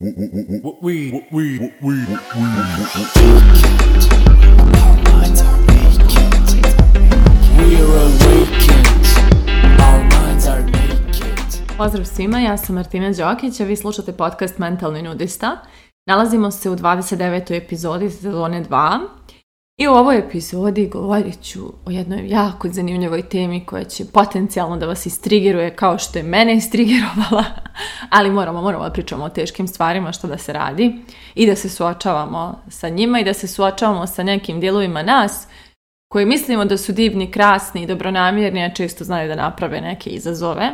Pozdrav svima, ja sam Martina Đokić, a vi slušate podcast Mentalni nudista. Nalazimo se u 29. epizodi sezone 2 i u ovoj epizodi govorit ću o jednoj jako zanimljivoj temi koja će potencijalno da vas istrigiruje kao što je mene istrigirovala. Ali moramo, moramo da pričamo o teškim stvarima, što da se radi i da se suočavamo sa njima i da se suočavamo sa nekim dijelovima nas koji mislimo da su divni, krasni i dobronamjerni, a često znaju da naprave neke izazove.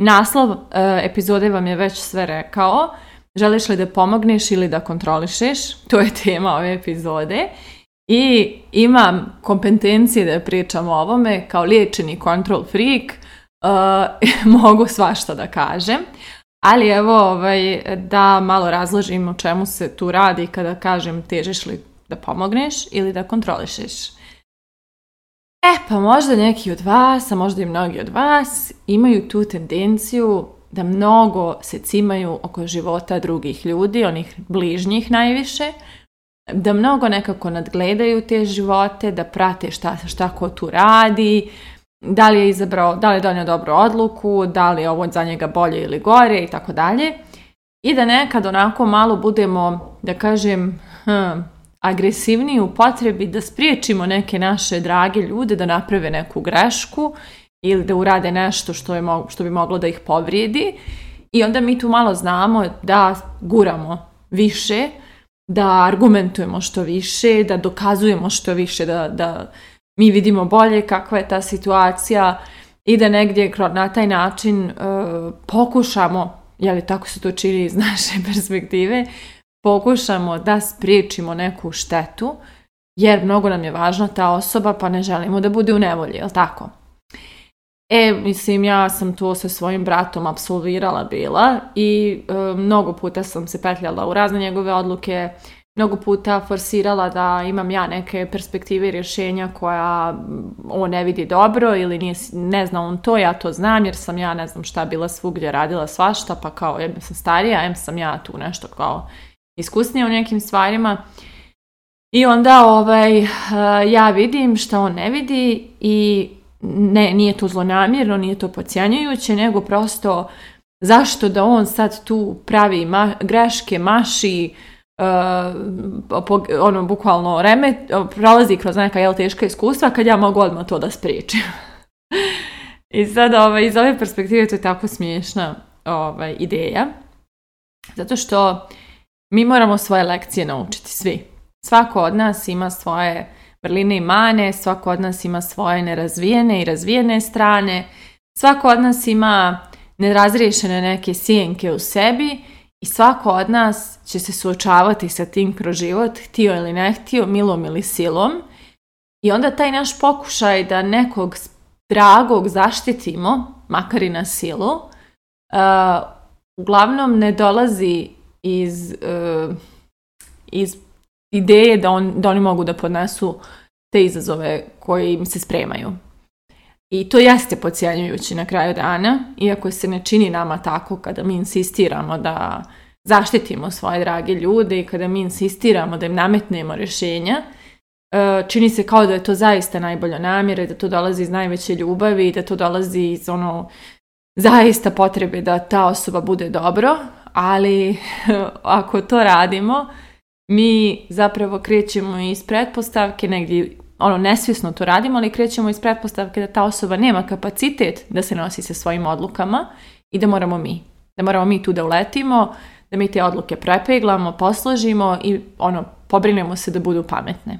Naslov e, epizode vam je već sve rekao. Želiš li da pomogneš ili da kontrolišeš? To je tema ove epizode. I imam kompetencije da pričam o ovome kao liječeni control freak, mogu svašta da kažem. Ali evo ovaj, da malo razložim o čemu se tu radi kada kažem težiš li da pomogneš ili da kontrolišeš. E pa možda neki od vas, a možda i mnogi od vas imaju tu tendenciju da mnogo se cimaju oko života drugih ljudi, onih bližnjih najviše, da mnogo nekako nadgledaju te živote, da prate šta, šta ko tu radi, da li je izabrao, da li je donio dobru odluku, da li je ovo za njega bolje ili gore i tako dalje. I da nekad onako malo budemo, da kažem, hm, agresivniji u potrebi da spriječimo neke naše drage ljude da naprave neku grešku ili da urade nešto što, je, što bi moglo da ih povrijedi. I onda mi tu malo znamo da guramo više, da argumentujemo što više, da dokazujemo što više, da, da mi vidimo bolje kakva je ta situacija i da negdje na taj način e, pokušamo, je li tako se to čini iz naše perspektive, pokušamo da spriječimo neku štetu jer mnogo nam je važna ta osoba pa ne želimo da bude u nevolji, jel tako? E, mislim, ja sam to sa svojim bratom absolvirala bila i e, mnogo puta sam se petljala u razne njegove odluke, mnogo puta forsirala da imam ja neke perspektive i rješenja koja on ne vidi dobro ili nije, ne zna on to, ja to znam jer sam ja ne znam šta bila svugdje radila svašta pa kao ja sam starija, em sam ja tu nešto kao iskusnija u nekim stvarima. I onda ovaj, eh, ja vidim šta on ne vidi i ne, nije to zlonamjerno, nije to pocijanjujuće, nego prosto zašto da on sad tu pravi greške, maši, Eh, ono, bukvalno reme, eh, prolazi kroz neka jel, teška iskustva, kad ja mogu odmah to da spriječim. I sad ovaj, iz ove perspektive to je tako smiješna ovaj, ideja. Zato što mi moramo svoje lekcije naučiti, svi. Svako od nas ima svoje vrline i mane, svako od nas ima svoje nerazvijene i razvijene strane, svako od nas ima nerazriješene neke sjenke u sebi i svako od nas će se suočavati sa tim kroz život, htio ili ne htio, milom ili silom. I onda taj naš pokušaj da nekog dragog zaštitimo, makar i na silu, uh, uglavnom ne dolazi iz, uh, iz ideje da, da oni mogu da podnesu te izazove koji im se spremaju. I to jeste pocijenjujući na kraju dana, iako se ne čini nama tako kada mi insistiramo da zaštitimo svoje drage ljude i kada mi insistiramo da im nametnemo rješenja, e, čini se kao da je to zaista najbolja namjera, da to dolazi iz najveće ljubavi, i da to dolazi iz ono zaista potrebe da ta osoba bude dobro, ali ako to radimo, mi zapravo krećemo iz pretpostavke negdje ono, nesvjesno to radimo, ali krećemo iz pretpostavke da ta osoba nema kapacitet da se nosi sa svojim odlukama i da moramo mi. Da moramo mi tu da uletimo, da mi te odluke prepeglamo, posložimo i ono, pobrinemo se da budu pametne.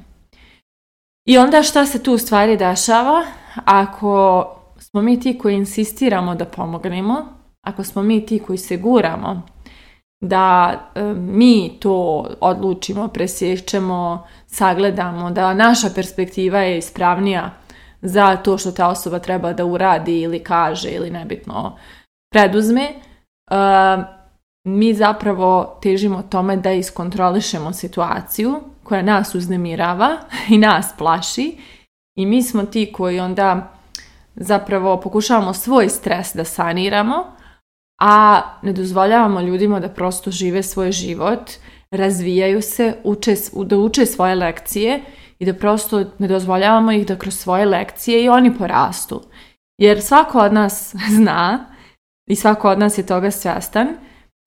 I onda šta se tu u stvari dešava ako smo mi ti koji insistiramo da pomognemo, ako smo mi ti koji se guramo da e, mi to odlučimo, presjećemo, sagledamo, da naša perspektiva je ispravnija za to što ta osoba treba da uradi ili kaže ili nebitno preduzme, e, mi zapravo težimo tome da iskontrolišemo situaciju koja nas uznemirava i nas plaši i mi smo ti koji onda zapravo pokušavamo svoj stres da saniramo a ne dozvoljavamo ljudima da prosto žive svoj život, razvijaju se, uče, da uče svoje lekcije i da prosto ne dozvoljavamo ih da kroz svoje lekcije i oni porastu. Jer svako od nas zna i svako od nas je toga svjestan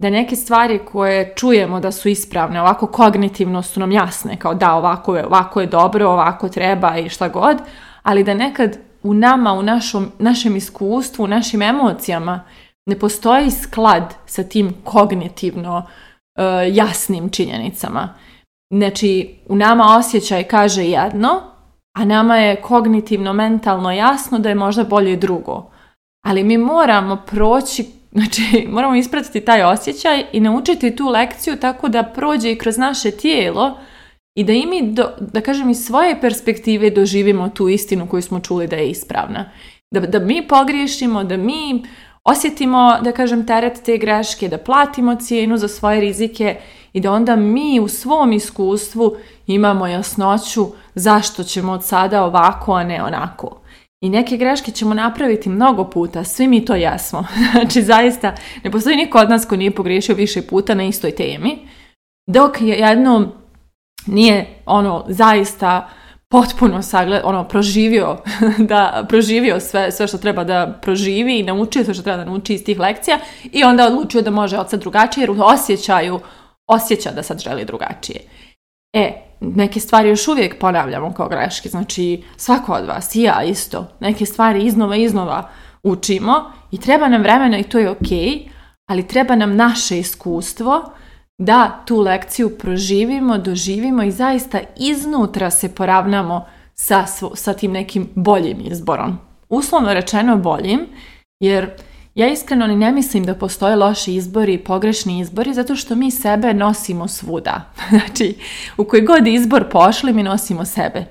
da neke stvari koje čujemo da su ispravne, ovako kognitivno su nam jasne, kao da ovako je, ovako je dobro, ovako treba i šta god, ali da nekad u nama, u našom, našem iskustvu, u našim emocijama ne postoji sklad sa tim kognitivno e, jasnim činjenicama. Znači, u nama osjećaj kaže jedno, a nama je kognitivno, mentalno jasno da je možda bolje drugo. Ali mi moramo proći, znači moramo ispratiti taj osjećaj i naučiti tu lekciju tako da prođe i kroz naše tijelo i da i mi, da kažem, iz svoje perspektive doživimo tu istinu koju smo čuli da je ispravna. Da, da mi pogriješimo, da mi osjetimo, da kažem, teret te greške, da platimo cijenu za svoje rizike i da onda mi u svom iskustvu imamo jasnoću zašto ćemo od sada ovako, a ne onako. I neke greške ćemo napraviti mnogo puta, svi mi to jasmo Znači, zaista, ne postoji niko od nas ko nije pogriješio više puta na istoj temi, dok jedno nije ono zaista potpuno sagled, ono, proživio, da, proživio sve, sve što treba da proživi i naučio sve što treba da nauči iz tih lekcija i onda odlučio da može od sad drugačije jer u osjećaju osjeća da sad želi drugačije. E, neke stvari još uvijek ponavljamo kao greške, znači svako od vas i ja isto, neke stvari iznova iznova učimo i treba nam vremena i to je ok, ali treba nam naše iskustvo da tu lekciju proživimo, doživimo i zaista iznutra se poravnamo sa, sa tim nekim boljim izborom. Uslovno rečeno boljim, jer ja iskreno ni ne mislim da postoje loši izbori i pogrešni izbori zato što mi sebe nosimo svuda. Znači, u koji god izbor pošli mi nosimo sebe.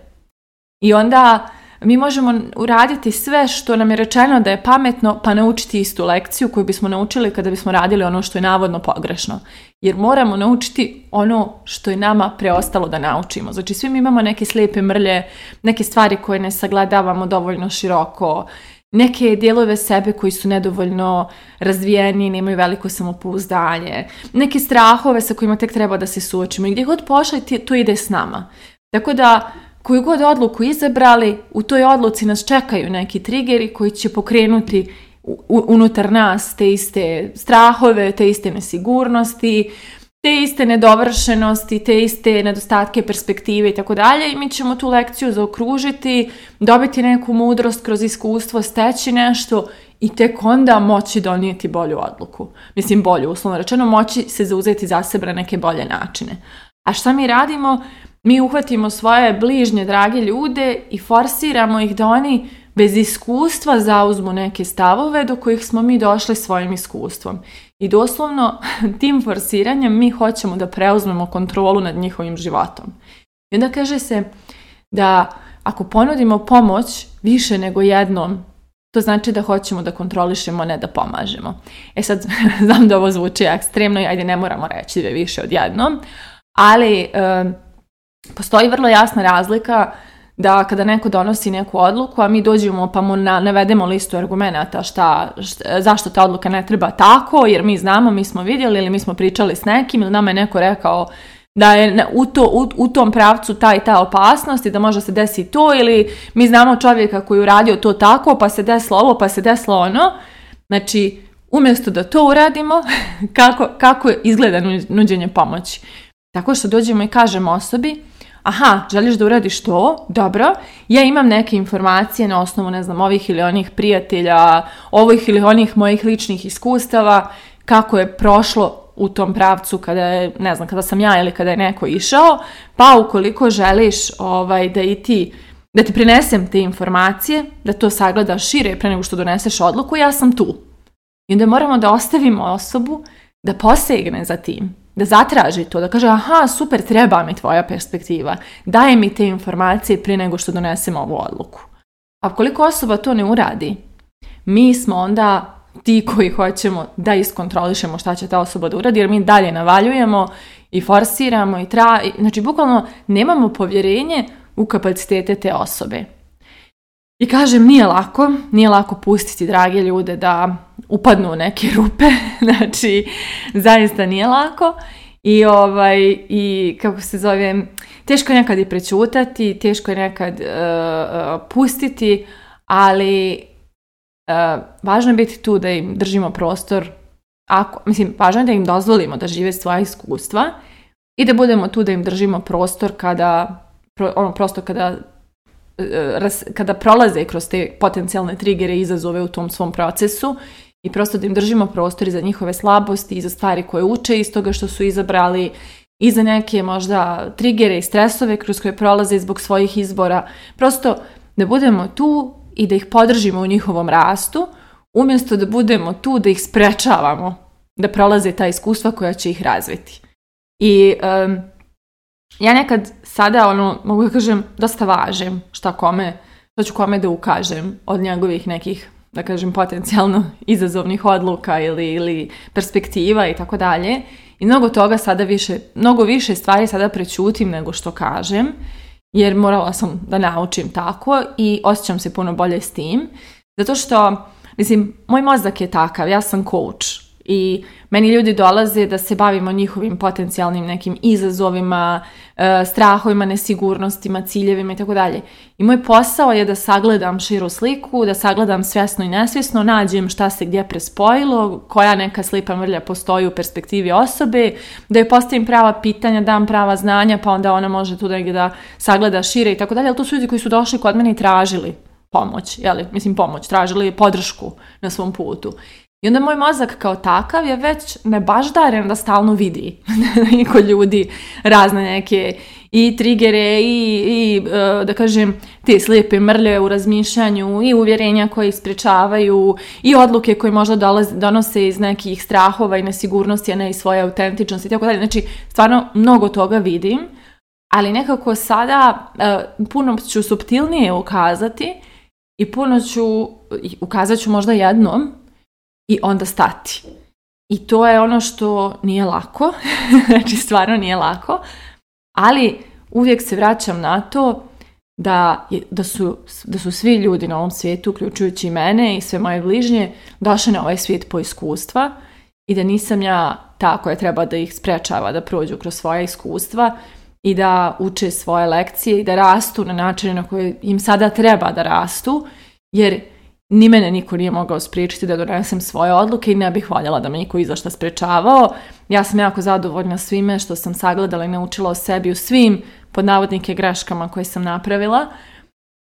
I onda mi možemo uraditi sve što nam je rečeno da je pametno, pa naučiti istu lekciju koju bismo naučili kada bismo radili ono što je navodno pogrešno. Jer moramo naučiti ono što je nama preostalo da naučimo. Znači svi mi imamo neke slijepe mrlje, neke stvari koje ne sagledavamo dovoljno široko, neke dijelove sebe koji su nedovoljno razvijeni, nemaju veliko samopouzdanje, neke strahove sa kojima tek treba da se suočimo i gdje god pošli to ide s nama. Tako da koju god odluku izabrali, u toj odluci nas čekaju neki trigeri koji će pokrenuti unutar nas te iste strahove, te iste nesigurnosti, te iste nedovršenosti, te iste nedostatke perspektive i tako dalje i mi ćemo tu lekciju zaokružiti, dobiti neku mudrost kroz iskustvo, steći nešto i tek onda moći donijeti bolju odluku. Mislim bolju, uslovno rečeno, moći se zauzeti za sebe na neke bolje načine. A šta mi radimo? mi uhvatimo svoje bližnje, drage ljude i forsiramo ih da oni bez iskustva zauzmu neke stavove do kojih smo mi došli svojim iskustvom. I doslovno tim forsiranjem mi hoćemo da preuzmemo kontrolu nad njihovim životom. I onda kaže se da ako ponudimo pomoć više nego jednom, to znači da hoćemo da kontrolišemo, ne da pomažemo. E sad, znam da ovo zvuči ekstremno i ajde ne moramo reći da više od jednom ali... Postoji vrlo jasna razlika da kada neko donosi neku odluku, a mi dođemo pa mu navedemo listu argumenata šta, zašto ta odluka ne treba tako, jer mi znamo, mi smo vidjeli ili mi smo pričali s nekim ili nama je neko rekao da je u, tom pravcu ta i ta opasnost i da može se desi to ili mi znamo čovjeka koji je uradio to tako, pa se desilo ovo, pa se deslo ono. Znači, umjesto da to uradimo, kako, kako izgleda nuđenje pomoći. Tako što dođemo i kažemo osobi, aha, želiš da uradiš to, dobro, ja imam neke informacije na osnovu, ne znam, ovih ili onih prijatelja, ovih ili onih mojih ličnih iskustava, kako je prošlo u tom pravcu kada je, ne znam, kada sam ja ili kada je neko išao, pa ukoliko želiš ovaj, da i ti, da ti prinesem te informacije, da to sagledaš šire pre nego što doneseš odluku, ja sam tu. I onda moramo da ostavimo osobu da posegne za tim da zatraži to, da kaže aha, super, treba mi tvoja perspektiva, daj mi te informacije prije nego što donesem ovu odluku. A koliko osoba to ne uradi, mi smo onda ti koji hoćemo da iskontrolišemo šta će ta osoba da uradi, jer mi dalje navaljujemo i forsiramo i tra... Znači, bukvalno nemamo povjerenje u kapacitete te osobe. I kažem, nije lako, nije lako pustiti drage ljude da upadnu u neke rupe, znači zaista nije lako i ovaj, i kako se zove, teško je nekad i prečutati, teško je nekad e, e, pustiti, ali e, važno je biti tu da im držimo prostor, ako, mislim, važno je da im dozvolimo da žive svoja iskustva i da budemo tu da im držimo prostor kada, ono, prostor kada E, kada prolaze kroz te potencijalne trigere i izazove u tom svom procesu i prosto da im držimo prostor i za njihove slabosti i za stvari koje uče iz toga što su izabrali i za neke možda trigere i stresove kroz koje prolaze zbog svojih izbora. Prosto da budemo tu i da ih podržimo u njihovom rastu, umjesto da budemo tu da ih sprečavamo da prolaze ta iskustva koja će ih razviti. I ja nekad sada, ono, mogu da kažem, dosta važim šta kome, što ću kome da ukažem od njegovih nekih, da kažem, potencijalno izazovnih odluka ili, ili perspektiva i tako dalje. I mnogo toga sada više, mnogo više stvari sada prećutim nego što kažem, jer morala sam da naučim tako i osjećam se puno bolje s tim, zato što, mislim, moj mozak je takav, ja sam coach, i meni ljudi dolaze da se bavimo njihovim potencijalnim nekim izazovima, e, strahovima, nesigurnostima, ciljevima i tako dalje. I moj posao je da sagledam širu sliku, da sagledam svjesno i nesvjesno, nađem šta se gdje prespojilo, koja neka slipa mrlja postoji u perspektivi osobe, da joj postavim prava pitanja, dam prava znanja, pa onda ona može tu negdje da sagleda šire i tako dalje. Ali to su ljudi koji su došli kod mene i tražili pomoć, jeli, mislim pomoć, tražili podršku na svom putu. I onda moj mozak kao takav je već ne nebaždaren da stalno vidi ljudi razne neke i trigere i, i e, da kažem te slijepe mrlje u razmišljanju i uvjerenja koje ispričavaju i odluke koje možda donose iz nekih strahova i nesigurnosti, a ne iz svoje autentičnosti i tako dalje. Znači, stvarno mnogo toga vidim, ali nekako sada e, puno ću subtilnije ukazati i puno ću, ukazat ću možda jednom, i onda stati. I to je ono što nije lako, znači stvarno nije lako, ali uvijek se vraćam na to da, da, su, da su svi ljudi na ovom svijetu, uključujući i mene i sve moje bližnje, došli na ovaj svijet po iskustva i da nisam ja ta koja treba da ih sprečava da prođu kroz svoje iskustva i da uče svoje lekcije i da rastu na način na koji im sada treba da rastu, jer ni mene niko nije mogao spriječiti da donesem svoje odluke i ne bih voljela da me niko izašta sprečavao. Ja sam jako zadovoljna svime što sam sagledala i naučila o sebi u svim pod navodnike greškama koje sam napravila.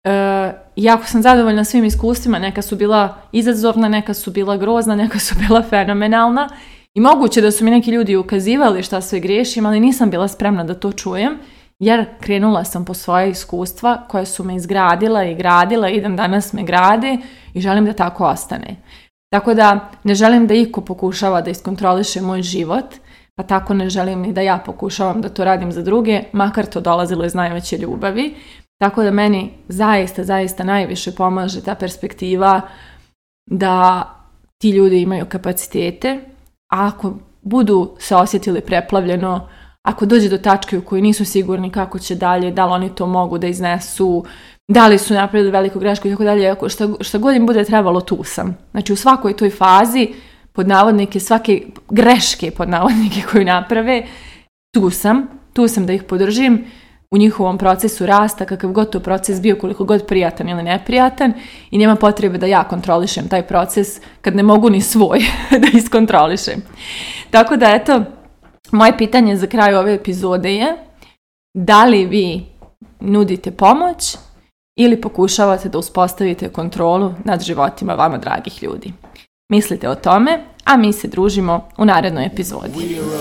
E, jako sam zadovoljna svim iskustvima, neka su bila izazovna, neka su bila grozna, neka su bila fenomenalna i moguće da su mi neki ljudi ukazivali šta sve griješim, ali nisam bila spremna da to čujem jer krenula sam po svoje iskustva koja su me izgradila i gradila, idem danas me grade i želim da tako ostane. Tako da ne želim da iko pokušava da iskontroliše moj život, pa tako ne želim ni da ja pokušavam da to radim za druge, makar to dolazilo iz najveće ljubavi. Tako da meni zaista, zaista najviše pomaže ta perspektiva da ti ljudi imaju kapacitete, a ako budu se osjetili preplavljeno ako dođe do tačke u kojoj nisu sigurni kako će dalje, da li oni to mogu da iznesu, da li su napravili veliku grešku i tako dalje, šta, šta god im bude trebalo, tu sam. Znači u svakoj toj fazi, pod navodnike, svake greške pod navodnike koju naprave, tu sam, tu sam da ih podržim u njihovom procesu rasta, kakav god to proces bio, koliko god prijatan ili neprijatan i nema potrebe da ja kontrolišem taj proces kad ne mogu ni svoj da iskontrolišem. Tako da, eto, moje pitanje za kraj ove epizode je da li vi nudite pomoć ili pokušavate da uspostavite kontrolu nad životima vama dragih ljudi. Mislite o tome, a mi se družimo u narednoj epizodi.